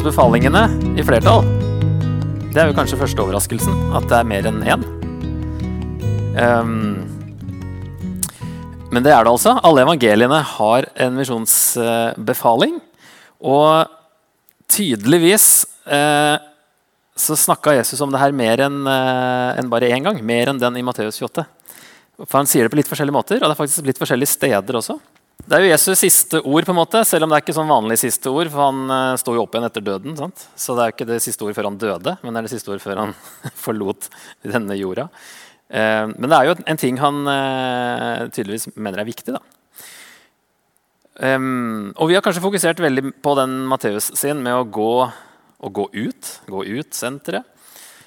misjonsbefalingene i flertall. Det er jo kanskje første overraskelsen, at det er mer enn én. Um, men det er det altså. Alle evangeliene har en misjonsbefaling. Og tydeligvis eh, så snakka Jesus om det her mer enn en bare én gang. Mer enn den i Matteus 28. For Han sier det på litt forskjellige måter, og det er faktisk litt forskjellige steder også. Det er jo Jesus' siste ord, på en måte, selv om det er ikke sånn vanlig siste ord. For han uh, står jo opp igjen etter døden. Sant? Så det er ikke det siste ord før han døde, men det er det siste ord før han forlot denne jorda. Uh, men det er jo en ting han uh, tydeligvis mener er viktig. da. Og vi har kanskje fokusert veldig på den Matteus sin med å gå, å gå ut. Gå ut-senteret.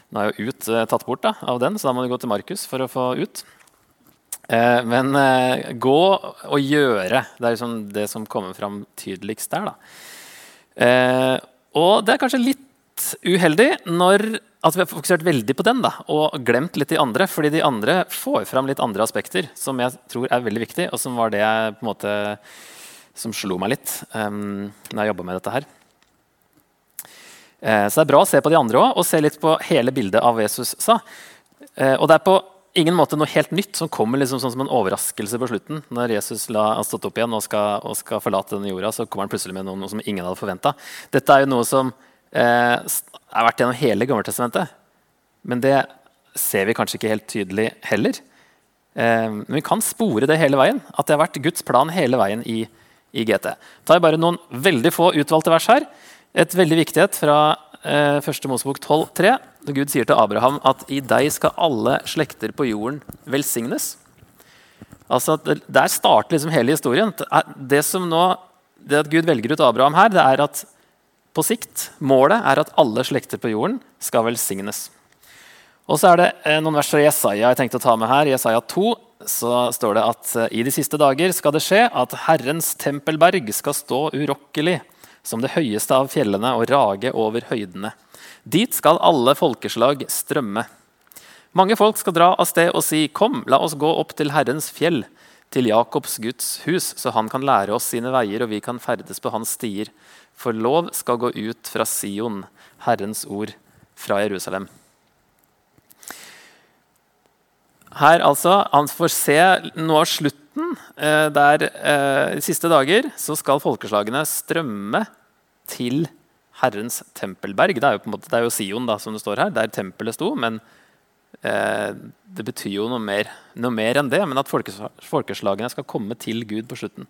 Nå er jo ut tatt bort da, av den, så da må du gå til Markus for å få ut. Eh, men eh, gå og gjøre. Det er liksom det som kommer fram tydeligst der. Eh, og det er kanskje litt uheldig når at vi har fokusert veldig på den da, og glemt litt de andre. fordi de andre får fram litt andre aspekter som jeg tror er veldig viktig, og som var det jeg, på en måte, som slo meg litt um, når jeg jobba med dette her. Eh, så det er bra å se på de andre òg, og se litt på hele bildet av Jesus sa. Eh, og det er på ingen måte noe helt nytt som kommer liksom sånn som en overraskelse på slutten. Når Jesus la, har stått opp igjen og skal, og skal, forlate denne jorda, så kommer han plutselig med noe, noe som ingen hadde forventa. Dette er jo noe som eh, har vært gjennom hele Gammeltestamentet. Men det ser vi kanskje ikke helt tydelig heller. Eh, men vi kan spore det hele veien. At det har vært Guds plan hele veien i, i GT. jeg bare noen veldig få utvalgte vers her. Et veldig viktighet fra eh, 1. Mosebok 12,3. Gud sier til Abraham at 'i deg skal alle slekter på jorden velsignes'. Altså, Der starter liksom hele historien. Det, som nå, det at Gud velger ut Abraham her, det er at på sikt, målet er at alle slekter på jorden skal velsignes. Og så er det eh, noen vers fra Jesaja jeg tenkte å ta med her. I Jesaja 2 så står det at eh, i de siste dager skal det skje at Herrens tempelberg skal stå urokkelig som det høyeste av fjellene og rage over høydene. Dit skal alle folkeslag strømme. Mange folk skal dra av sted og si, 'Kom, la oss gå opp til Herrens fjell', til Jakobs Guds hus, så han kan lære oss sine veier, og vi kan ferdes på hans stier. For lov skal gå ut fra Sion, Herrens ord fra Jerusalem. Her altså, Han får se noe av slutten. Eh, der eh, De siste dager så skal folkeslagene strømme til Herrens tempelberg. Det er jo, på en måte, det er jo Sion, da, som det står her, der tempelet sto. Men eh, det betyr jo noe mer, noe mer, enn det. Men at folkeslagene skal komme til Gud på slutten.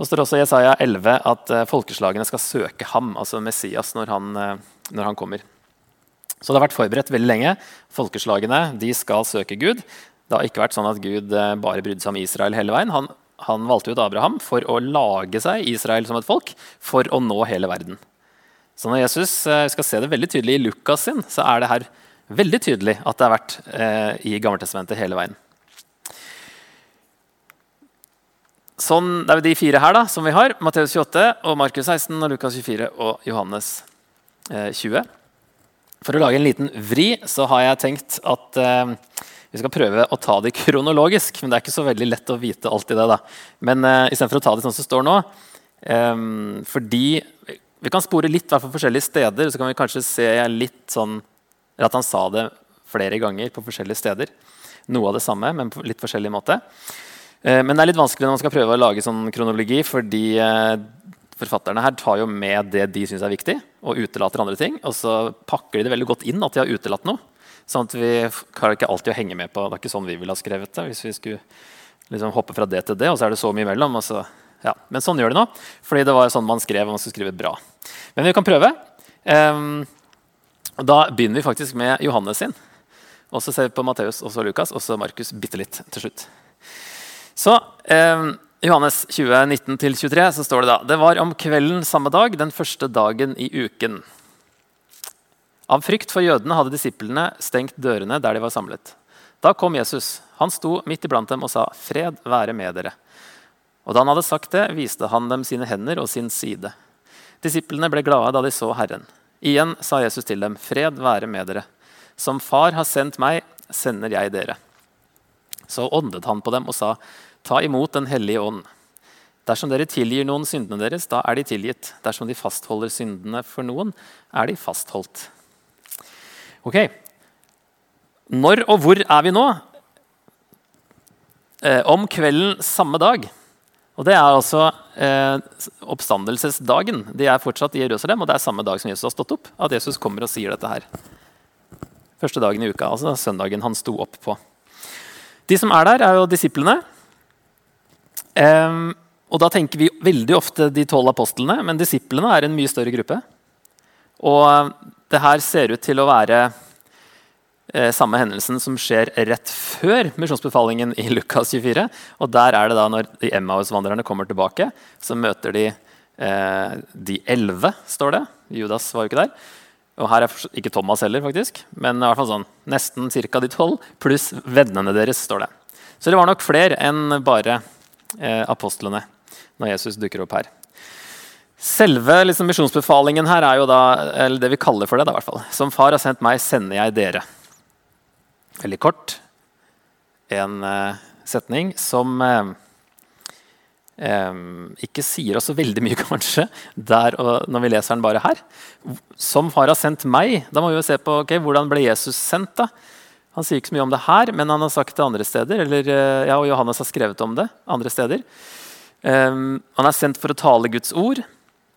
Og står også i Jesaja 11 at eh, folkeslagene skal søke ham, altså Messias, når han, eh, når han, kommer. Så det har vært forberedt veldig lenge. Folkeslagene de skal søke Gud. Det har ikke vært sånn at Gud eh, bare brydde seg om Israel hele veien. Han, han valgte ut Abraham for å lage seg Israel som et folk for å nå hele verden. Så når Jesus vi skal se det veldig tydelig i Lukas sin, så er det her veldig tydelig at det har vært eh, i Gammeltestamentet hele veien. Sånn, det er de fire her da, som vi har. Matteus 28, og Markus 16, og Lukas 24 og Johannes eh, 20. For å lage en liten vri så har jeg tenkt at eh, vi skal prøve å ta det kronologisk. Men det er ikke så veldig lett å vite alt i det. da. Men eh, istedenfor å ta det sånn som det står nå eh, Fordi vi kan spore litt hvert fall forskjellige steder, så kan vi kanskje se litt sånn At han sa det flere ganger på forskjellige steder. Noe av det samme, men på litt forskjellig måte. Eh, men det er litt vanskelig når man skal prøve å lage sånn kronologi, fordi eh, forfatterne her tar jo med det de syns er viktig, og utelater andre ting. Og så pakker de det veldig godt inn at de har utelatt noe. Sånn at vi klarer ikke alltid å henge med på Det er ikke sånn vi ville ha skrevet det. hvis vi skulle liksom hoppe fra det til det, og så er det så mye imellom. så ja, men sånn gjør de nå, fordi det var sånn man skrev. og man skulle skrive bra. Men vi kan prøve. Um, da begynner vi faktisk med Johannes sin. Og så ser vi på Matteus og så Lukas og så Markus bitte litt til slutt. Så um, Johannes 20, 19-23 så står det da Det var om kvelden samme dag, den første dagen i uken. Av frykt for jødene hadde disiplene stengt dørene der de var samlet. Da kom Jesus. Han sto midt iblant dem og sa, 'Fred være med dere.' Og da han hadde sagt det, viste han dem sine hender og sin side. Disiplene ble glade da de så Herren. Igjen sa Jesus til dem, 'Fred være med dere.' Som Far har sendt meg, sender jeg dere. Så åndet han på dem og sa, 'Ta imot Den hellige ånd.' Dersom dere tilgir noen syndene deres, da er de tilgitt. Dersom de fastholder syndene for noen, er de fastholdt. Ok, Når og hvor er vi nå? Eh, om kvelden samme dag. Og Det er altså eh, oppstandelsesdagen. De er fortsatt i Jerusalem, og det er samme dag som Jesus har stått opp. At Jesus kommer og sier dette her. Første dagen i uka, altså søndagen han sto opp på. De som er der, er jo disiplene. Eh, og da tenker vi veldig ofte de tolv apostlene, men disiplene er en mye større gruppe. Og det her ser ut til å være eh, samme hendelsen som skjer rett før misjonsbefalingen i Lukas 24. Og der er det da når de Emmaus-vandrerne kommer tilbake, så møter de eh, de elleve, står det. Judas var jo ikke der. Og her er ikke Thomas heller, faktisk. Men i hvert fall sånn, nesten ca. de tolv, pluss vennene deres, står det. Så det var nok flere enn bare eh, apostlene når Jesus dukker opp her. Selve liksom, misjonsbefalingen her er jo da, eller det vi kaller for det, da, i hvert fall. Som far har sendt meg, sender jeg dere. Veldig kort. En uh, setning som uh, um, ikke sier oss så veldig mye, kanskje, der når vi leser den bare her. Som far har sendt meg. Da må vi jo se på okay, hvordan ble Jesus sendt. da? Han sier ikke så mye om det her, men han har sagt det andre steder. Eller, uh, ja, og Johannes har skrevet om det andre steder. Um, han er sendt for å tale Guds ord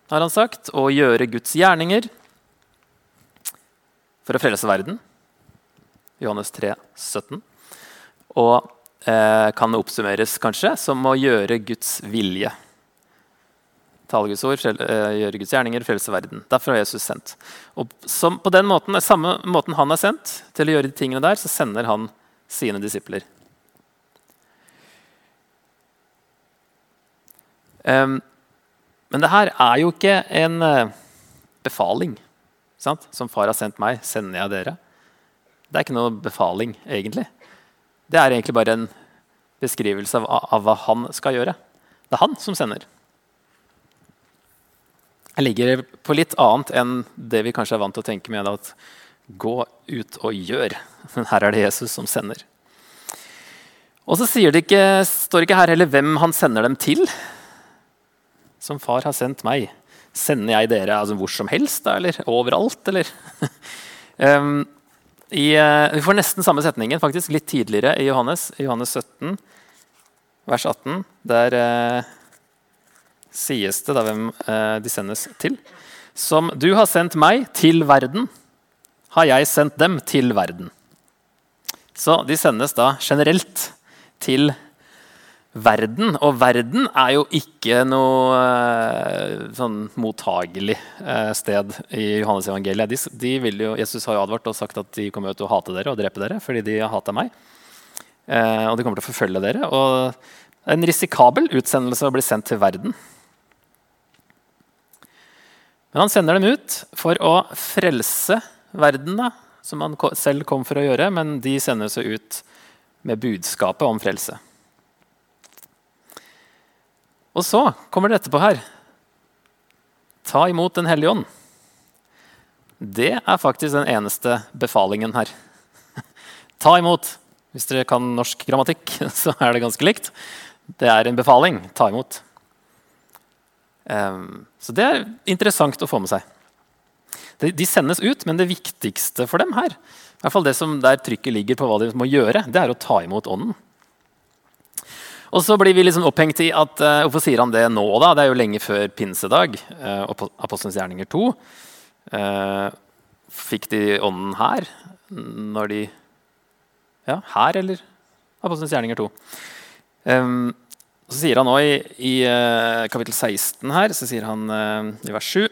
har han sagt, og gjøre Guds gjerninger for å frelse verden. Johannes 3, 17. Og eh, kan oppsummeres kanskje som å gjøre Guds vilje. Tale Guds ord, eh, gjøre Guds gjerninger, frelse verden. Derfor har Jesus sendt. Og som, på den måten, samme måten han er sendt til å gjøre de tingene der, så sender han sine disipler. Um, men det her er jo ikke en uh, befaling. Sant? Som far har sendt meg, sender jeg dere. Det er ikke noe befaling, egentlig. Det er egentlig bare en beskrivelse av, av, hva han skal gjøre. Det er han som sender. Ligger på litt annet enn det vi kanskje er vant til å tenke med at gå ut og gjør. Men her er det Jesus som sender. Og så det ikke, står det ikke her heller hvem han sender dem til som far har sendt meg, sender jeg dere altså, hvor som helst, eller overalt, eller? um, i, uh, vi får nesten samme setningen faktisk litt tidligere i Johannes, Johannes 17, vers 18. Der uh, sies det da hvem uh, de sendes til. Som du har sendt meg til verden, har jeg sendt dem til verden. Så de sendes da generelt til verden. Og verden er jo ikke noe uh, sånn mottagelig uh, sted i Johannes evangeliet. De, de jo, Jesus har jo advart og sagt at de kommer til å hate dere og drepe dere fordi de har hata meg. Og de kommer til å forfølge dere. Og en risikabel utsendelse å bli sendt til verden. Men han sender dem ut for å frelse verden, da, som han selv kom for å gjøre. Men de sender seg ut med budskapet om frelse. Og så kommer det etterpå her. Ta imot Den hellige ånd. Det er faktisk den eneste befalingen her. Ta imot. Hvis dere kan norsk grammatikk, så er det ganske likt. Det er en befaling. Ta imot. Um, så det er interessant å få med seg. De, de, sendes ut, men det viktigste for dem her, i hvert fall det som der trykket ligger på hva de må gjøre, det er å ta imot ånden. Og så blir vi liksom opphengt i at uh, Hvorfor sier han det nå? da? Det er jo lenge før pinsedag. Uh, Apostelens gjerninger 2. Uh, eh, fikk de ånden her når de Ja, her, eller Apostelens gjerninger 2. Um, så sier han nå i, i uh, kapittel 16 her, så sier han i vers 7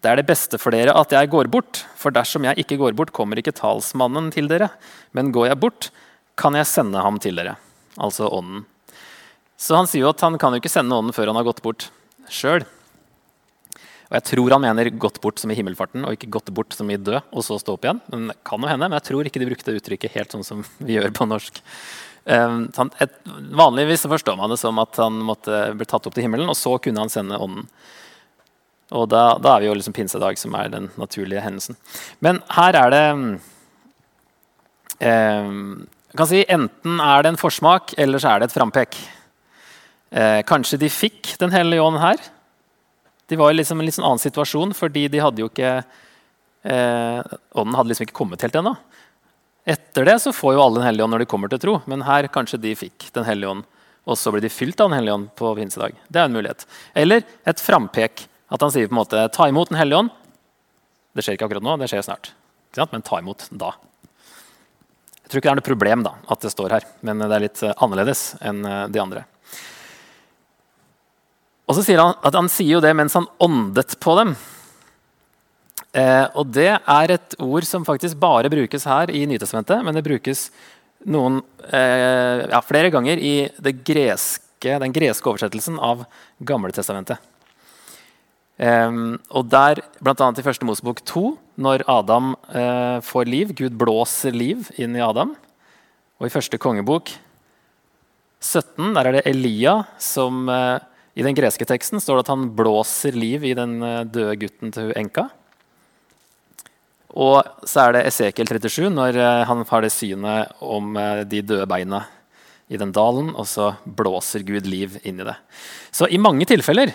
det er det beste for dere at jeg går bort, for dersom jeg ikke går bort, kommer ikke talsmannen til dere. Men går jeg bort, kan jeg sende ham til dere. Altså Ånden. Så han sier jo at han kan jo ikke sende ånden før han har gått bort sjøl. Og jeg tror han mener 'gått bort' som i himmelfarten, og ikke 'gått bort' som i død, og så stå opp igjen. Men det kan jo hende, men jeg tror ikke de brukte uttrykket helt sånn som vi gjør på norsk. Um, et, vanligvis forstår man det som at han måtte bli tatt opp til himmelen, og så kunne han sende ånden. Og da, da er vi jo liksom pinsedag, som er den naturlige hendelsen. Men her er det eh, kan si Enten er det en forsmak, eller så er det et frampek. Eh, kanskje de fikk Den hellige ånd her. De var i liksom en litt sånn annen situasjon, fordi de hadde jo ikke eh, Ånden hadde liksom ikke kommet helt ennå. Etter det så får jo alle Den hellige ånd når de kommer til tro, men her kanskje de fikk Den hellige ånd. Og så blir de fylt av Den hellige ånd på pinsedag. Det er en mulighet. Eller et frampek. At han sier på en måte 'ta imot Den hellige ånd'. Det skjer ikke akkurat nå, det skjer snart. Men ta imot da. Jeg tror ikke det er noe problem da, at det står her, men det er litt annerledes enn de andre. Og så sier han at han sier jo det mens han åndet på dem. Eh, og det er et ord som faktisk bare brukes her i Nytestamentet, men det brukes noen, eh, ja, flere ganger i greske, den greske oversettelsen av Gamletestamentet. Eh, og der, bl.a. i første Mosebok 2, når Adam eh, får liv Gud blåser liv inn i Adam. Og i første kongebok 17 der er det Elia som eh, i den greske teksten står det at han blåser liv i den eh, døde gutten til enka. Og så er det Esekiel 37 når eh, han har det synet om eh, de døde beina i den dalen, og så blåser Gud liv inn i det. Så i mange tilfeller,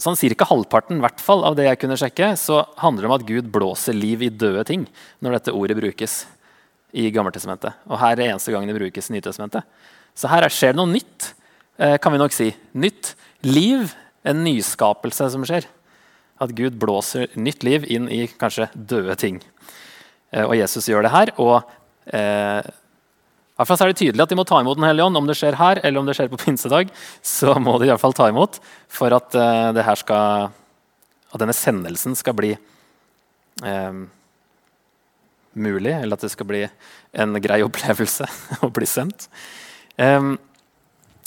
sånn ca. halvparten hvert fall, av det jeg kunne sjekke, så handler det om at Gud blåser liv i døde ting når dette ordet brukes i Gammeltestamentet. Og her er det eneste gang det brukes i Nytestamentet. Så her skjer det noe nytt Eh, kan vi nok si. Nytt liv, en nyskapelse som skjer. At Gud blåser nytt liv inn i kanskje døde ting. Eh, og Jesus gjør det her. og eh, i hvert fall er det tydelig at de må ta imot Den hellige ånd. Om det skjer her eller om det skjer på pinsedag, så må de i hvert fall ta imot for at, uh, skal, at denne sendelsen skal bli uh, mulig, eller at det skal bli en grei opplevelse å bli sendt. Um,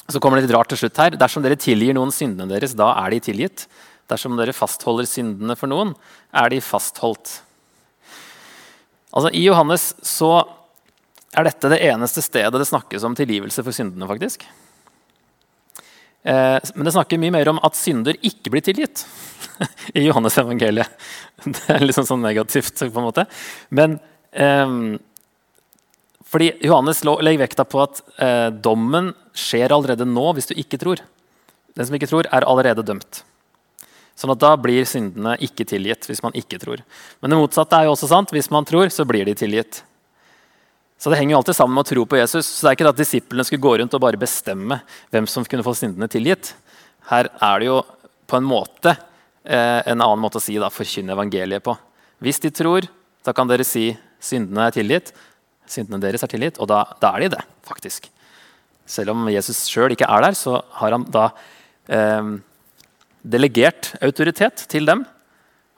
så kommer det litt rart til slutt her. Dersom dere tilgir noen syndene deres, da er de tilgitt. Dersom dere fastholder syndene for noen, er de fastholdt. Altså, I Johannes så er dette det eneste stedet det snakkes om tilgivelse for syndene. faktisk. Eh, men det snakker mye mer om at synder ikke blir tilgitt i Johannes evangeliet. Det er liksom sånn negativt. på en måte. Men eh, fordi Johannes legger vekta på at eh, dommen skjer allerede nå hvis du ikke tror. Den som ikke tror, er allerede dømt. Sånn at Da blir syndene ikke tilgitt hvis man ikke tror. Men det motsatte er jo også sant. Hvis man tror, så blir de tilgitt. Så Det henger jo alltid sammen med å tro på Jesus. Så det er ikke at disiplene skulle gå rundt og bare bestemme hvem som kunne få syndene tilgitt. Her er det jo på en måte eh, en annen måte å si da, forkynne evangeliet på. Hvis de tror, da kan dere si syndene er tilgitt syndene deres er tilgitt. Og da, da, er de det, faktisk. Selv om Jesus sjøl ikke er der, så har han da eh, delegert autoritet til dem.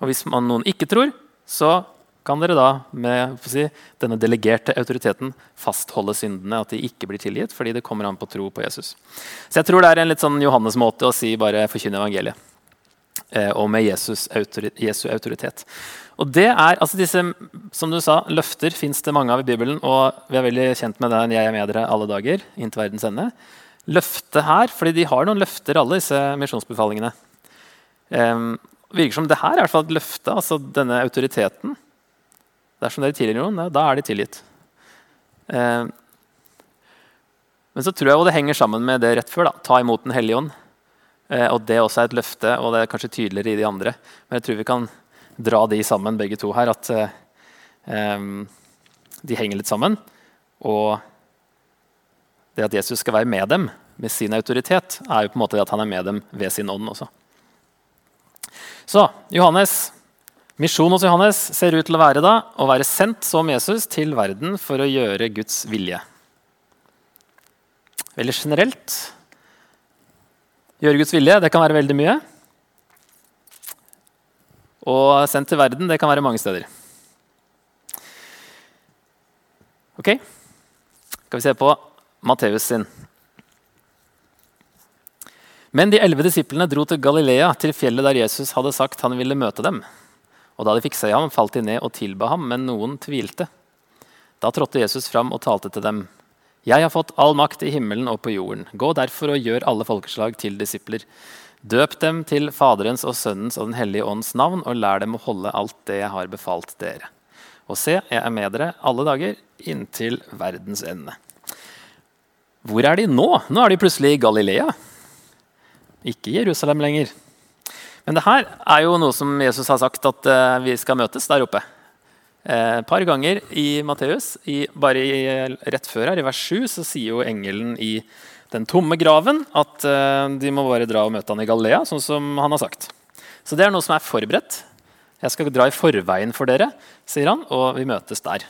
Og hvis man, noen ikke tror, så kan dere da med si, denne delegerte autoriteten fastholde syndene, at de ikke blir tilgitt, fordi det kommer an på tro på Jesus. Så jeg tror det er en litt sånn Johannes-måte å si bare forkynne evangeliet. Eh, og med Jesus, Jesu autoritet. Og det er, altså disse, som du sa, Løfter fins det mange av i Bibelen. Og vi er veldig kjent med den 'Jeg er med dere alle dager' inntil verdens ende. Løftet her, fordi de har noen løfter, alle disse misjonsbefalingene. Um, virker som det her er et løfte, altså denne autoriteten. Dersom dere tilgir noen, da er de tilgitt. Um, men så tror jeg det henger sammen med det rett før. da, Ta imot Den hellige ånd. Uh, og Det også er et løfte, og det er kanskje tydeligere i de andre. Men jeg tror vi kan dra de sammen, begge to her. At um, de henger litt sammen. Og det at Jesus skal være med dem med sin autoritet, er jo på en måte det at han er med dem ved sin ånd også. Så Johannes, Misjonen hos Johannes ser ut til å være da, å være sendt som Jesus til verden for å gjøre Guds vilje. Veldig generelt. Gjøre Guds vilje det kan være veldig mye. Og sendt til verden, det kan være mange steder. Ok, skal vi se på Matteus sin. Men de elleve disiplene dro til Galilea, til fjellet der Jesus hadde sagt han ville møte dem. Og Da de fikk se ham, falt de ned og tilba ham, men noen tvilte. Da trådte Jesus fram og talte til dem. Jeg har fått all makt i himmelen og på jorden. Gå derfor og gjør alle folkeslag til disipler. Døp dem til Faderens og Sønnens og Den hellige ånds navn, og lær dem å holde alt det jeg har befalt dere. Og se, jeg er med dere alle dager inntil verdens ende. Hvor er de nå? Nå er de plutselig i Galilea. Ikke Jerusalem lenger. Men det her er jo noe som Jesus har sagt at eh, vi skal møtes der oppe. Et eh, par ganger i Matteus, bare i, rett før her, i vers 7, så sier jo engelen i den tomme graven at eh, de må bare dra og møte han i Galilea, sånn som han har sagt. Så det er noe som er forberedt. Jeg skal dra i forveien for dere, sier han, og vi møtes der.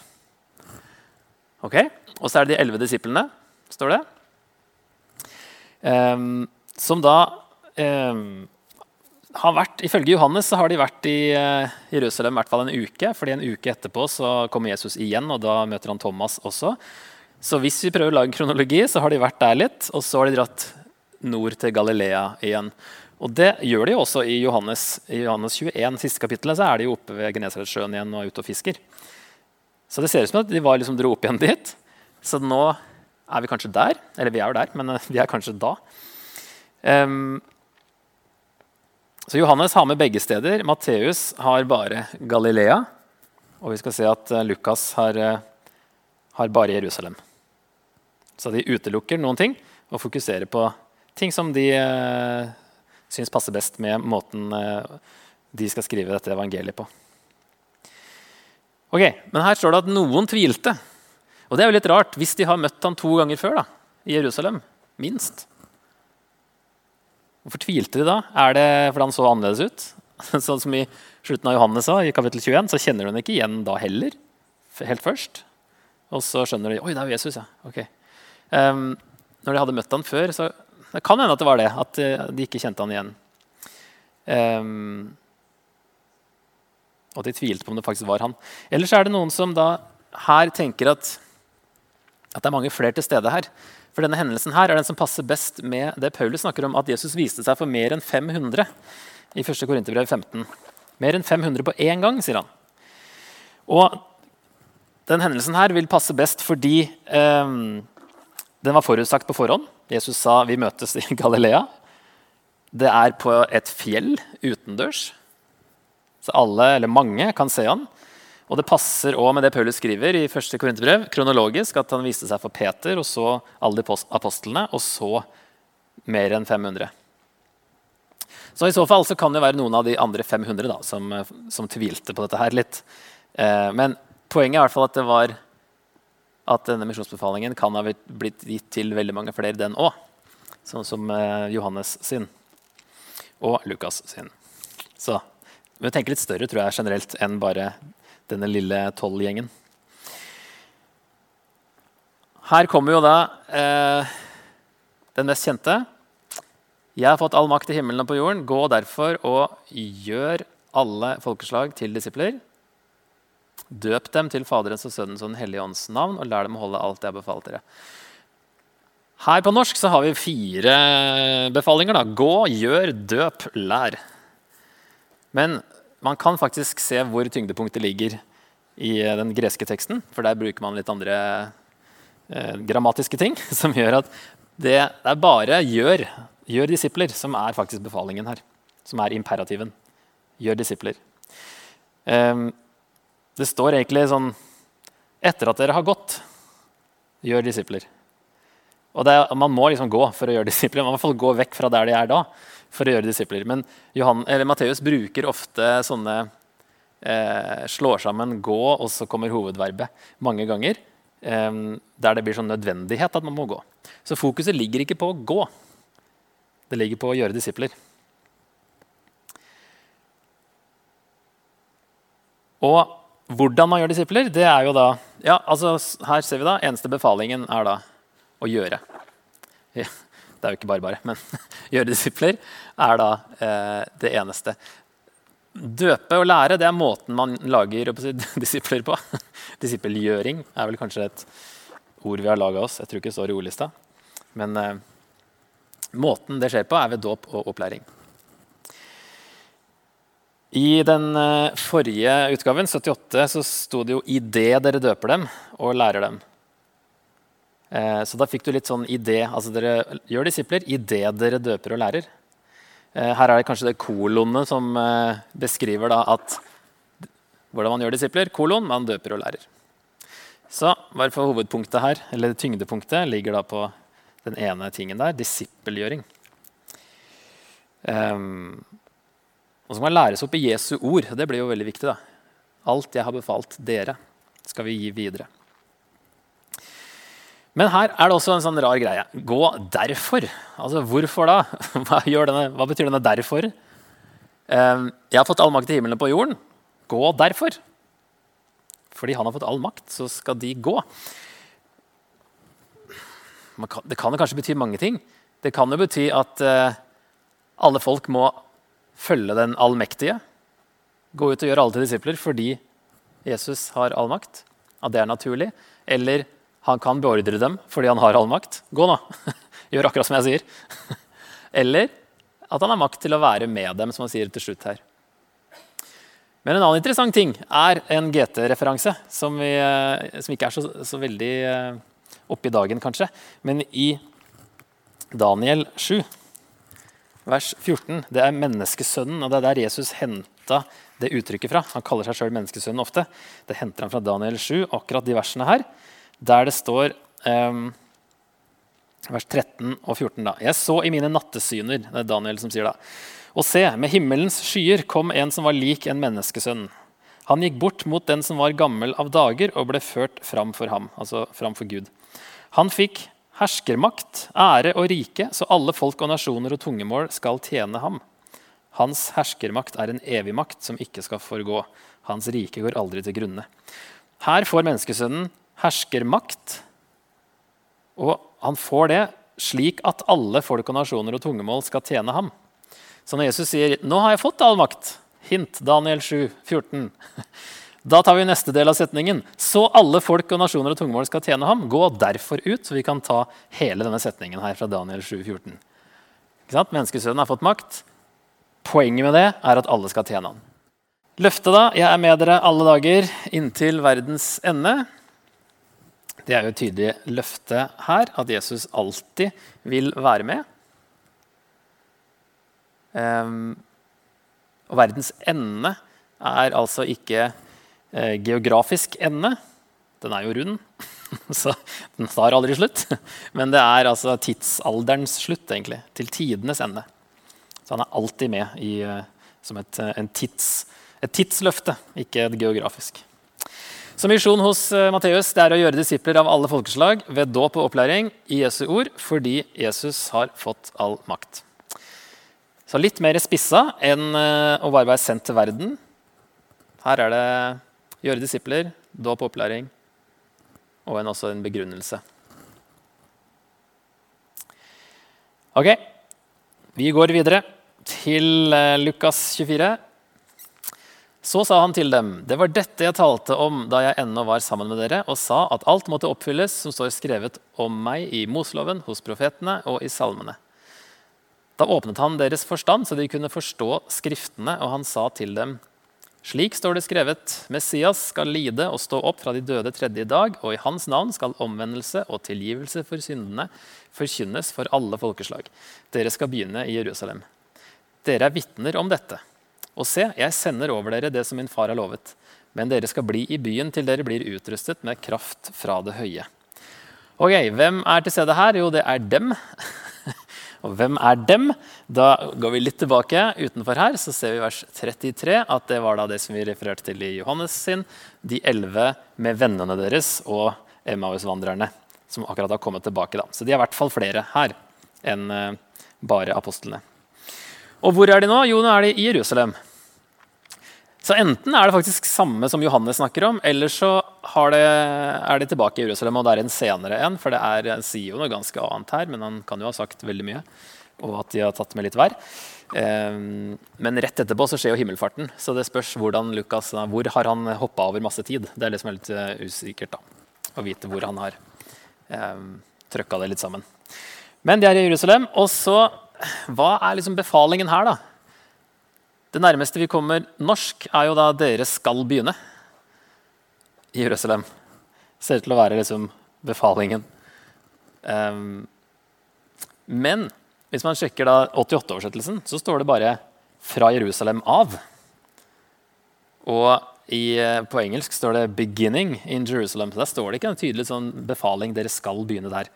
Ok, Og så er det de elleve disiplene, står det. Um, som da har vært, Ifølge Johannes så har de vært i uh, Jerusalem i hvert fall en uke. fordi En uke etterpå så kommer Jesus igjen, og da møter han Thomas også. Så hvis vi prøver å lage kronologi, så har de vært der litt. Og så har de dratt nord til Galilea igjen. Og det gjør de jo også i Johannes, i Johannes 21, siste kapittelet, så er de oppe ved Genesaretsjøen igjen og er ute og fisker. Så det ser ut som at de var liksom dro opp igjen dit. Så nå er vi kanskje der. Eller vi er jo der, men vi er kanskje da. Um, så Johannes har med begge steder. Matteus har bare Galilea. Og vi skal se at eh, Lukas har, eh, har bare Jerusalem. Så de utelukker noen ting og fokuserer på ting som de eh, syns passer best med måten eh, de skal skrive dette evangeliet på. Ok, Men her står det at noen tvilte. Og det er jo litt rart hvis de har møtt han to ganger før da, i Jerusalem. Minst. Hvorfor tvilte de da? Er det fordi han så annerledes ut? Sånn som i slutten av Johannes sa, i kapittel 21, så kjenner hun ikke igjen da heller. Helt først. Og så skjønner de Oi, det er jo Jesus, ja. Ok. Um, når de hadde møtt han før, så det kan hende at det var det. At eh, de ikke kjente han igjen. Um, og at de tvilte på om det faktisk var han. Ellers er det noen som da her tenker at, at det er mange flere til stede her. For denne hendelsen her er den som passer best med det Paulus snakker om, at Jesus viste seg for mer enn 500 i 1. Korinterbrev 15. Mer enn 500 på én gang, sier han. Og den hendelsen her vil passe best fordi eh, den var forutsagt på forhånd. Jesus sa vi møtes i Galilea. Det er på et fjell utendørs, så alle, eller mange, kan se han. Og det passer også med det Paulus skriver i 1. Korinterbrev, kronologisk, at han viste seg for Peter, og så alle de apostlene, og så mer enn 500. Så i så fall så kan det være noen av de andre 500 da, som, som tvilte på dette her litt. Eh, men poenget er i hvert fall at det var at denne misjonsbefalingen kan ha blitt gitt til veldig mange flere, den òg. Sånn som eh, Johannes sin og Lukas sin. Så vi må tenke litt større tror jeg, generelt enn bare denne lille tolv-gjengen. Her kommer jo da eh, den mest kjente. Jeg har fått all makt i himmelen og på jorden. Gå derfor og gjør alle folkeslag til disipler. Døp dem til Faderens og Sønnens og Den hellige ånds navn, og lær dem å holde alt jeg har befalt dere. Her på norsk så har vi fire befalinger. Da. Gå, gjør, døp, lær. Men man kan faktisk se hvor tyngdepunktet ligger i eh, den greske teksten. For der bruker man litt andre eh, grammatiske ting som gjør at det, det, er bare 'gjør', 'gjør disipler' som er faktisk befalingen her. Som er imperativen. Gjør disipler. Eh, det står egentlig sånn Etter at dere har gått, gjør disipler. Og er, Man må liksom gå for å gjøre disipler. Man må i hvert fall gå vekk fra der de er da for å gjøre disipler. Men Johan, Matteus bruker ofte sånne eh, Slår sammen 'gå', og så kommer hovedverbet mange ganger. Eh, der det blir sånn nødvendighet at man må gå. Så fokuset ligger ikke på å gå. Det ligger på å gjøre disipler. Og hvordan man gjør disipler, det er jo da ja, altså Her ser vi da, Eneste befalingen er da å gjøre. Ja, det er jo ikke bare bare, men gjøre disipler er da eh, det eneste. Døpe og lære det er måten man lager si, disipler på. Disippelgjøring er vel kanskje et ord vi har laga oss. Jeg tror ikke det står i ordlista. Men eh, måten det skjer på, er ved dåp og opplæring. I den eh, forrige utgaven, 78, så sto det jo 'idet dere døper dem og lærer dem'. Eh, så da fikk du litt sånn idé. Altså dere gjør disipler idet dere døper og lærer. Eh, her er det kanskje det kolonet som eh, beskriver da at hvordan man gjør disipler. Kolon, man døper og lærer. Så bare for hovedpunktet her, eller tyngdepunktet ligger da på den ene tingen der disippelgjøring. Um, og så må man læres opp i Jesu ord. Det blir jo veldig viktig. da. Alt jeg har befalt dere, skal vi gi videre. Men her er det også en sånn rar greie. Gå derfor. Altså, Hvorfor da? Hva, denne, hva betyr denne 'derfor'? Um, jeg har fått all makt i himmelen på jorden. Gå derfor. Fordi han har fått all makt, så skal de gå. Kan, det kan jo kanskje bety mange ting. Det kan jo bety at uh, alle folk må følge den allmektige. Gå ut og gjøre alle til disipler fordi Jesus har all makt. At det er naturlig. Eller han kan beordre dem fordi han har all makt. Gå, nå! Gjør akkurat som jeg sier. Eller at han har makt til å være med dem, som han sier til slutt her. Men en annen interessant ting er en GT-referanse, som, eh, som, ikke er så, så veldig uh, oppe i dagen, kanskje. Men i Daniel 7, vers 14, det er menneskesønnen. Og det er der Jesus henta det uttrykket fra. Han kaller seg sjøl menneskesønnen ofte. Det henter han fra Daniel 7, akkurat de versene her der det står um, vers 13 og 14. da. Jeg så i mine nattesyner, det er Daniel som sier da, og se, med himmelens skyer kom en som var lik en menneskesønn. Han gikk bort mot den som var gammel av dager, og ble ført fram for ham, altså fram for Gud. Han fikk herskermakt, ære og rike, så alle folk og nasjoner og tungemål skal tjene ham. Hans herskermakt er en evig makt som ikke skal forgå. Hans rike går aldri til grunne. Her får menneskesønnen herskermakt. Og han får det slik at alle folk og nasjoner og tungemål skal tjene ham. Så når Jesus sier 'Nå har jeg fått all makt', hint Daniel 7, 14, da tar vi neste del av setningen. Så alle folk og nasjoner og tungemål skal tjene ham. Gå derfor ut, så vi kan ta hele denne setningen her fra Daniel 7, 14. Ikke sant? Menneskesønnen har fått makt. Poenget med det er at alle skal tjene ham. Løftet, da. Jeg er med dere alle dager inntil verdens ende. Det er jo et tydelig løfte her, at Jesus alltid vil være med. Um, og verdens ende er altså ikke eh, geografisk ende. Den er jo rund, så den tar aldri slutt. Men det er altså tidsalderens slutt, egentlig. Til tidenes ende. Så han er alltid med i, eh, som et, eh, tids, et tidsløfte, ikke et geografisk. Så misjon hos Matteus det er å gjøre disipler av alle folkeslag ved dåp og opplæring i Jesu ord, fordi Jesus har fått all makt. Så litt mer spissa enn uh, å bare være sendt til verden. Her er det gjøre disipler, dåp og opplæring og en, også en begrunnelse. Ok, vi går videre til uh, Lukas 24. Så sa han til dem, det var dette jeg talte om da jeg ennå var sammen med dere, og sa at alt måtte oppfylles som står skrevet om meg i Mosloven, hos profetene og i salmene. Da åpnet han deres forstand, så de kunne forstå Skriftene, og han sa til dem, slik står det skrevet, Messias skal lide og stå opp fra de døde tredje dag, og i hans navn skal omvendelse og tilgivelse for syndene forkynnes for alle folkeslag. Dere skal begynne i Jerusalem. Dere er vitner om dette. Og se, jeg sender over dere det som min far har lovet. Men dere skal bli i byen til dere blir utrustet med kraft fra det høye. Ok, Hvem er til stede her? Jo, det er dem. Og hvem er dem? Da går vi litt tilbake utenfor her, så ser vi vers 33 at det var da det som vi refererte til i Johannes sin, de elleve med vennene deres og Emmaus-vandrerne som akkurat har kommet tilbake. da. Så de er i hvert fall flere her enn eh, bare apostlene. Og hvor er de nå? Jo, nå er de i Jerusalem. Så enten er det faktisk samme som Johannes snakker om, eller så det, er de tilbake i Jerusalem, og det er en senere en. For det er, sier jo noe ganske annet her, men han kan jo ha sagt veldig mye. Og at de har tatt med litt vær. Um, men rett etterpå så skjer jo himmelfarten. Så det spørs hvordan Lukas, hvor har han hoppa over masse tid. Det er det som er litt uh, usikkert. da, Å vite hvor han har um, trøkka det litt sammen. Men de er i Jerusalem. Og så hva er liksom befalingen her, da? Det nærmeste vi kommer norsk, er jo da 'dere skal begynne' i Jerusalem. Ser ut til å være liksom befalingen. Um, men hvis man sjekker da 88-oversettelsen, så står det bare 'fra Jerusalem av'. Og i, eh, på engelsk står det 'beginning in Jerusalem'. Så Der står det ikke en tydelig sånn befaling 'dere skal begynne der'.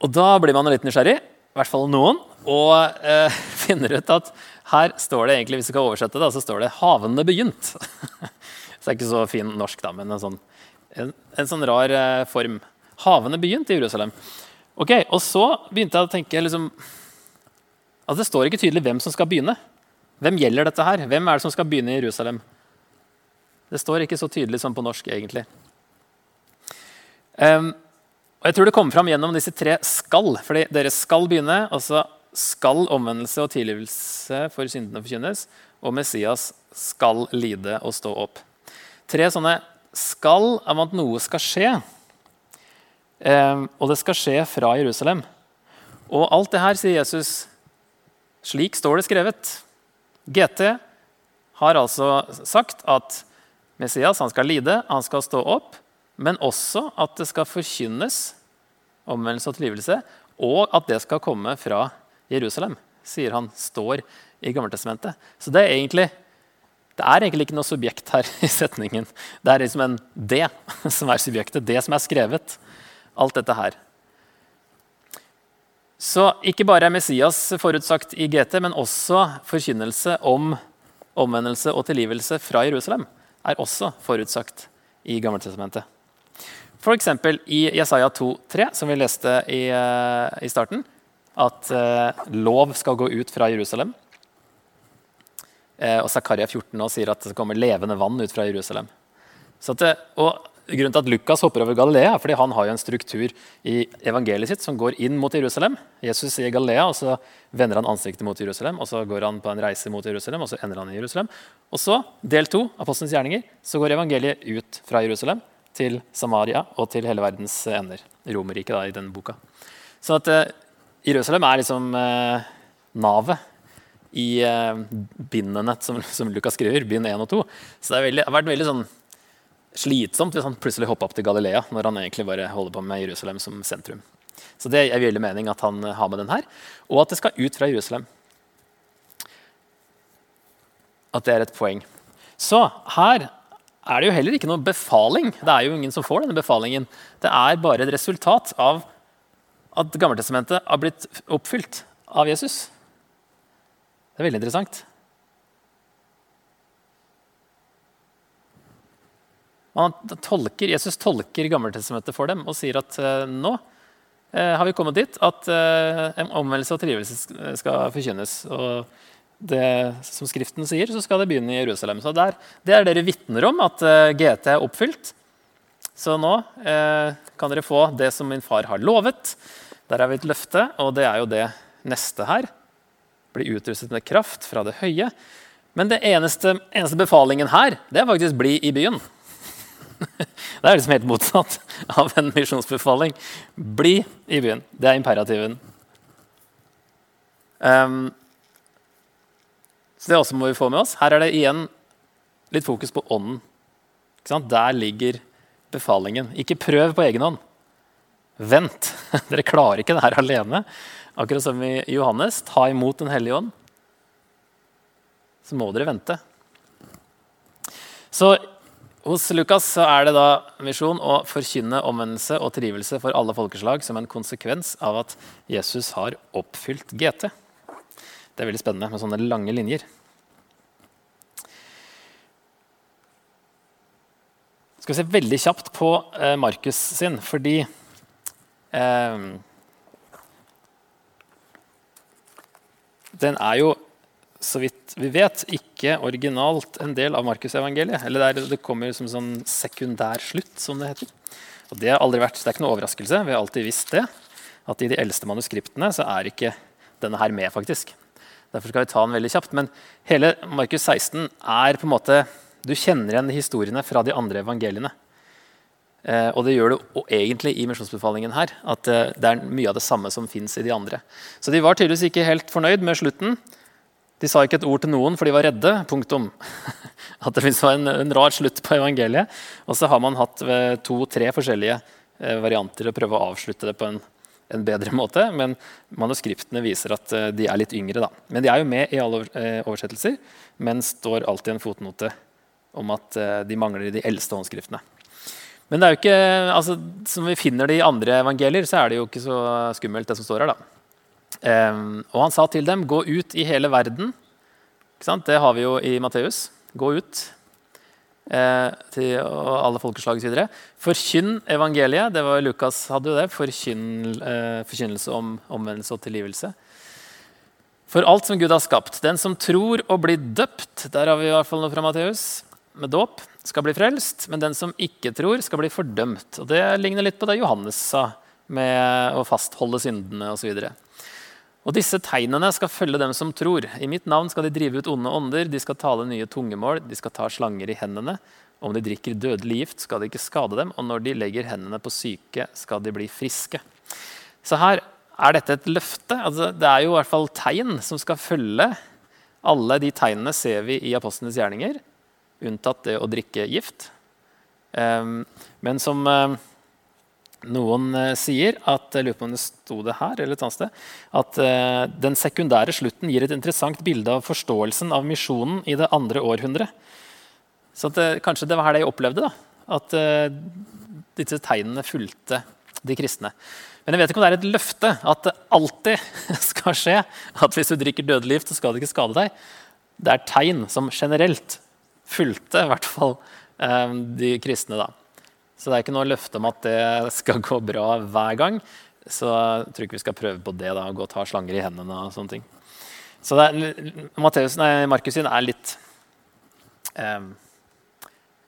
Og da blir man litt nysgjerrig. I hvert fall noen, og eh, finner ut at her står det egentlig, hvis du skal oversette det, så står det 'havene begynt'. så det er ikke så fin norsk, da, men en sånn, en, en sånn rar eh, form. Havene begynt i Jerusalem. Ok, Og så begynte jeg å tenke liksom, at Det står ikke tydelig hvem som skal begynne. Hvem gjelder dette her? Hvem er det som skal begynne i Jerusalem? Det står ikke så tydelig som på norsk, egentlig. Um, og Jeg tror det kommer fram gjennom disse tre 'skal'. fordi dere skal begynne, altså skal omvendelse og tilgivelse for syndene forkynnes, og Messias skal lide og stå opp. Tre sånne 'skal' om at noe skal skje. Um, og det skal skje fra Jerusalem. Og alt det her, sier Jesus, slik står det skrevet. GT har altså sagt at Messias han skal lide, han skal stå opp, men også at det skal forkynnes omvendelse og tilgivelse, og at det skal komme fra Jerusalem, sier han står i Gammeltestamentet. Så det er, egentlig, det er egentlig ikke noe subjekt her i setningen. Det er liksom en det som er subjektet, det som er skrevet. Alt dette her. Så ikke bare er Messias forutsagt i GT, men også forkynnelse om omvendelse og tilgivelse fra Jerusalem er også forutsagt i Gammeltestamentet. F.eks. i Jesaja 2,3, som vi leste i, eh, i starten, at eh, lov skal gå ut fra Jerusalem. Eh, og Zakaria 14 nå sier at det kommer levende vann ut fra Jerusalem. Det, og Grunnen til at Lukas hopper over Galilea, er fordi han har jo en struktur i evangeliet sitt som går inn mot Jerusalem. Jesus sier Galilea, og så vender han ansiktet mot Jerusalem. og Så går han på en reise mot Jerusalem, og så ender han i Jerusalem. Og så, del to, apostelens gjerninger, så går evangeliet ut fra Jerusalem til Samaria og til hele verdens ender. Romerriket, da, i denne boka. Så at eh, Jerusalem er liksom eh, navet i eh, bindene som, som Lukas skriver, bind 1 og 2. Så det, veldig, det har vært veldig sånn slitsomt hvis han plutselig hoppa opp til Galilea når han egentlig bare holder på med Jerusalem som sentrum. Så det er veldig mening at han har med den her, og at det skal ut fra Jerusalem. At det er et poeng. Så her er det jo heller ikke noen befaling. Det er jo ingen som får denne befalingen. Det er bare et resultat av at Gammeltestamentet har blitt oppfylt av Jesus. Det er veldig interessant. Tolker, Jesus tolker Gammeltestamentet for dem og sier at uh, nå uh, har vi kommet dit at uh, en omvendelse og trivelse skal forkynnes. Og det som Skriften sier, så skal det begynne i Jerusalem. Så der, Det er dere vitner om, at GT er oppfylt. Så nå kan dere få det som min far har lovet. Der er vi et løfte, og det er jo det neste her. Bli utrustet med kraft fra det høye. Men det eneste, eneste befalingen her, det er faktisk bli i byen. Det er liksom helt motsatt av en misjonsbefaling. Bli i byen. Det er imperativen. Um, så det også må vi få med oss. Her er det igjen litt fokus på ånden. Der ligger befalingen. Ikke prøv på egen hånd. Vent. Dere klarer ikke det her alene. Akkurat som i Johannes. Ta imot Den hellige ånd. Så må dere vente. Så hos Lukas er det da misjon å forkynne omvendelse og trivelse for alle folkeslag som en konsekvens av at Jesus har oppfylt GT. Det er veldig spennende med sånne lange linjer. Skal vi se veldig kjapt på eh, Markus sin, fordi eh, Den er jo så vidt vi vet, ikke originalt en del av Markusevangeliet. Eller det, er, kommer som sånn sekundær slutt, som det heter. Og Det har aldri vært, det er ikke noe overraskelse. Vi har alltid visst det. At i de eldste manuskriptene så er ikke denne her med, faktisk. Derfor skal vi ta den veldig kjapt. Men hele Markus 16 er på en måte Du kjenner igjen historiene fra de andre evangeliene. Eh, og det gjør du egentlig i misjonsbefalingen her. At eh, det er mye av det samme som fins i de andre. Så de var tydeligvis ikke helt fornøyd med slutten. De sa ikke et ord til noen, for de var redde. Punktum. At det var en, en rar slutt på evangeliet. Og så har man hatt to-tre forskjellige eh, varianter å prøve å avslutte det på en, en, bedre måte. Men manuskriptene viser at eh, de er litt yngre. Da. Men de er jo med i alle eh, oversettelser, men står alltid en fotnote om at de mangler i de eldste håndskriftene. Men det er jo ikke, altså, som vi finner det i andre evangelier, så er det jo ikke så skummelt, det som står her. da. Um, og han sa til dem, 'Gå ut i hele verden.' Det har vi jo i Matteus. Gå ut eh, til alle folkeslag osv. Forkynn evangeliet. Det var Lukas hadde jo det. Forkynn, eh, forkynnelse om omvendelse og tilgivelse. For alt som Gud har skapt. Den som tror og blir døpt, der har vi i hvert fall noe fra Matteus, med dåp, skal bli frelst. Men den som ikke tror, skal bli fordømt. Og Det ligner litt på det Johannes sa med å fastholde syndene osv. Og disse tegnene skal følge dem som tror. I mitt navn skal de drive ut onde ånder, de skal tale nye tungemål, de skal ta slanger i hendene. Om de drikker dødelig gift, skal det ikke skade dem, og når de legger hendene på syke, skal de bli friske. Så her er dette et løfte. Altså, det er jo i hvert fall tegn som skal følge. Alle de tegnene ser vi i apostlenes gjerninger, unntatt det å drikke gift. Um, men som uh, noen eh, sier at lurer på om det sto det her, eller et annet sted, at uh, den sekundære slutten gir et interessant bilde av forståelsen av misjonen i det andre århundret. Så det, eh, kanskje det var her de opplevde, da, at disse tegnene fulgte de kristne. Men jeg vet ikke om det er et løfte at det alltid skal skje at hvis du drikker dødelig gift, så skal det ikke skade deg. Det er tegn som generelt fulgte i hvert fall de kristne. da. Så det er ikke noe løfte om at det skal gå bra hver gang. Så jeg tror ikke vi skal prøve på det. da, Gå og ta slanger i hendene og sånne ting. Så Matteus, nei, Markus sin er litt um,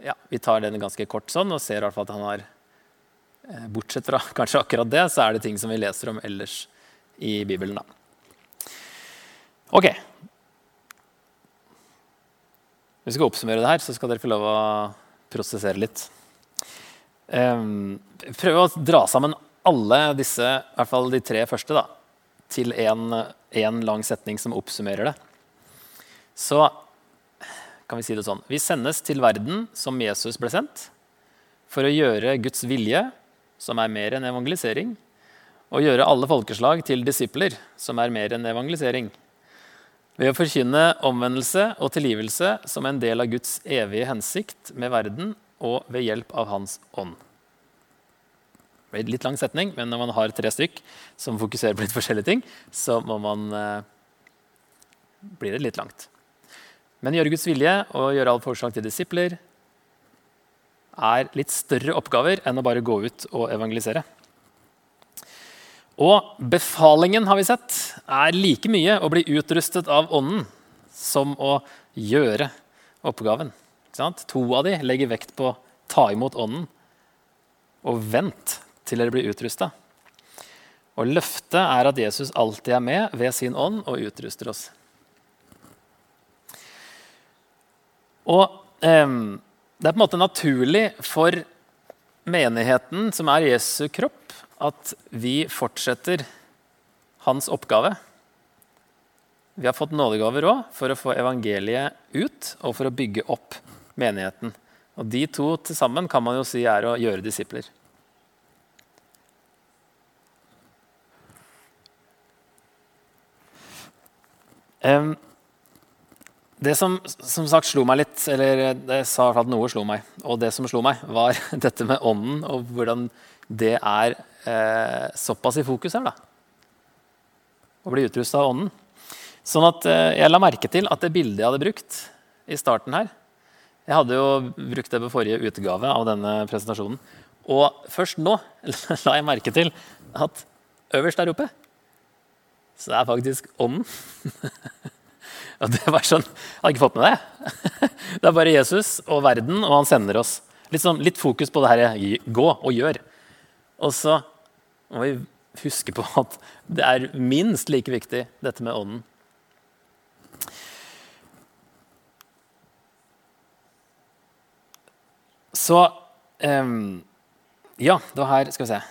Ja, vi tar den ganske kort sånn og ser i hvert fall at han har eh, Bortsett fra kanskje akkurat det, så er det ting som vi leser om ellers i Bibelen. da. Ok. Hvis vi skal oppsummere det her, så skal dere få lov å prosessere litt. Um, prøve å dra sammen alle disse, i hvert fall de tre første, da, til én lang setning som oppsummerer det. Så kan vi si det sånn Vi sendes til verden som Jesus ble sendt, for å gjøre Guds vilje, som er mer enn evangelisering, og gjøre alle folkeslag til disipler, som er mer enn evangelisering. Ved å forkynne omvendelse og tilgivelse som en del av Guds evige hensikt med verden og ved hjelp av Hans ånd. Det blir litt lang setning, men når man har tre stykk som fokuserer på litt forskjellige ting, så må man, eh, blir det litt langt. Men gjøre Guds vilje og gjøre alle forslag til disipler er litt større oppgaver enn å bare gå ut og evangelisere. Og befalingen har vi sett, er like mye å bli utrustet av Ånden som å gjøre oppgaven. To av de legger vekt på ta imot Ånden. Og vent til dere blir utrusta. Og løftet er at Jesus alltid er med ved sin ånd og utruster oss. Og eh, det er på en måte naturlig for menigheten, som er Jesu kropp, at vi fortsetter hans oppgave. Vi har fått nådegaver òg for å få evangeliet ut og for å bygge opp menigheten. Og De to til sammen kan man jo si er å gjøre disipler. Det som, som sagt slo meg litt, eller det sa at noe slo meg, og det som slo meg, var dette med ånden og hvordan det er eh, såpass i fokus her. da. Å bli utrusta av ånden. Sånn at eh, Jeg la merke til at det bildet jeg hadde brukt i starten her Jeg hadde jo brukt det på forrige utgave av denne presentasjonen. Og først nå la jeg merke til at øverst der oppe så det er faktisk ånden. Og det var sånn, Jeg hadde ikke fått med det. Det er bare Jesus og verden, og han sender oss. Litt, sånn, litt fokus på det her gå og gjør. Og så må vi huske på at det er minst like viktig, dette med ånden. Så um, Ja, det var her Skal vi se.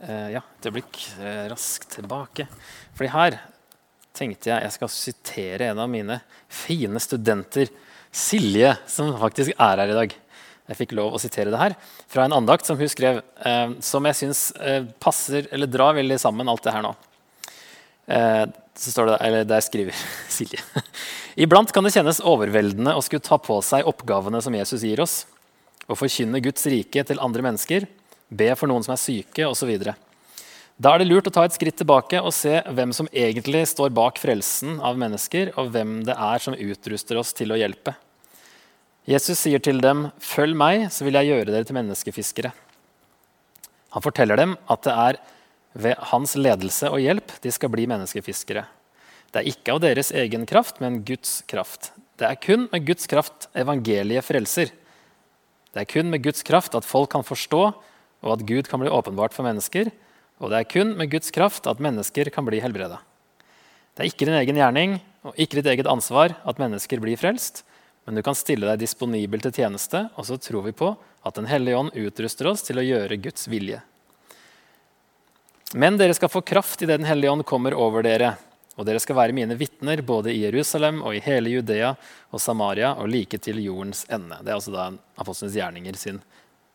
Uh, ja, et øyeblikk. Uh, raskt tilbake. Fordi her tenkte jeg jeg skal sitere en av mine fine studenter, Silje, som faktisk er her i dag. Jeg fikk lov å sitere det her fra en andakt som hun skrev, uh, som jeg syns passer eller drar veldig sammen alt det her nå. så står det, eller Der skriver Silje. Iblant kan det kjennes overveldende å skulle ta på seg oppgavene som Jesus gir oss, og forkynne Guds rike til andre mennesker be for noen som er syke, osv. Da er det lurt å ta et skritt tilbake og se hvem som egentlig står bak frelsen av mennesker, og hvem det er som utruster oss til å hjelpe. Jesus sier til dem, 'Følg meg, så vil jeg gjøre dere til menneskefiskere'. Han forteller dem at det er ved hans ledelse og hjelp de skal bli menneskefiskere. Det er ikke av deres egen kraft, men Guds kraft. Det er kun med Guds kraft evangeliet frelser. Det er kun med Guds kraft at folk kan forstå, og at Gud kan bli åpenbart for mennesker. Og det er kun med Guds kraft at mennesker kan bli helbreda. Det er ikke din egen gjerning og ikke ditt eget ansvar at mennesker blir frelst, men du kan stille deg disponibel til tjeneste, og så tror vi på at Den hellige ånd utruster oss til å gjøre Guds vilje. Men dere skal få kraft idet Den hellige ånd kommer over dere, og dere skal være mine vitner både i Jerusalem og i hele Judea og Samaria og like til jordens ende. Det er altså da Apostlenes gjerninger sin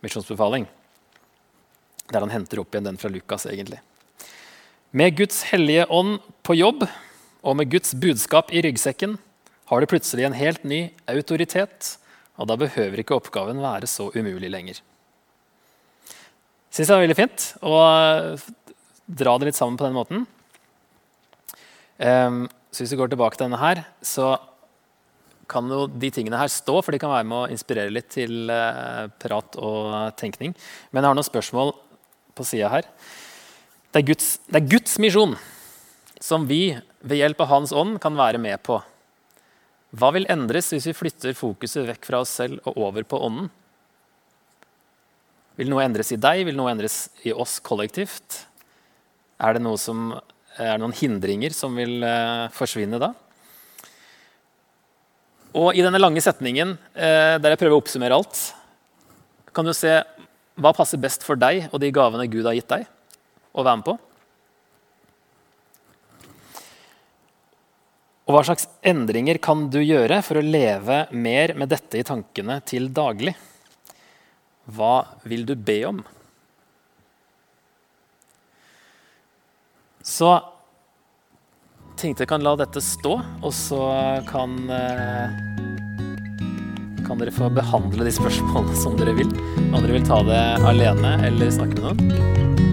misjonsbefaling der han henter opp igjen den fra Lukas. egentlig. Med Guds hellige ånd på jobb og med Guds budskap i ryggsekken har du plutselig en helt ny autoritet, og da behøver ikke oppgaven være så umulig lenger. Syns jeg var veldig fint å dra det litt sammen på den måten. Um, så hvis vi går tilbake til denne her, så kan jo de tingene her stå, for de kan være med å inspirere litt til uh, prat og tenkning. Men jeg har noen spørsmål på sida her. Det er, Guds, det er Guds misjon som vi ved hjelp av Hans ånd kan være med på. Hva vil endres hvis vi flytter fokuset vekk fra oss selv og over på ånden? Vil noe endres i deg? Vil noe endres i oss kollektivt? Er det, noe som, er det noen hindringer som vil uh, forsvinne da? Og i denne lange setningen uh, der jeg prøver å oppsummere alt, kan du se hva passer best for deg og de gavene Gud har gitt deg å være med på? Og hva slags endringer kan du gjøre for å leve mer med dette i tankene til daglig? Hva vil du be om? Så tenkte jeg kan la dette stå, og så kan eh, kan dere få behandle de spørsmålene som dere vil. Om dere vil ta det alene eller snakke med noen.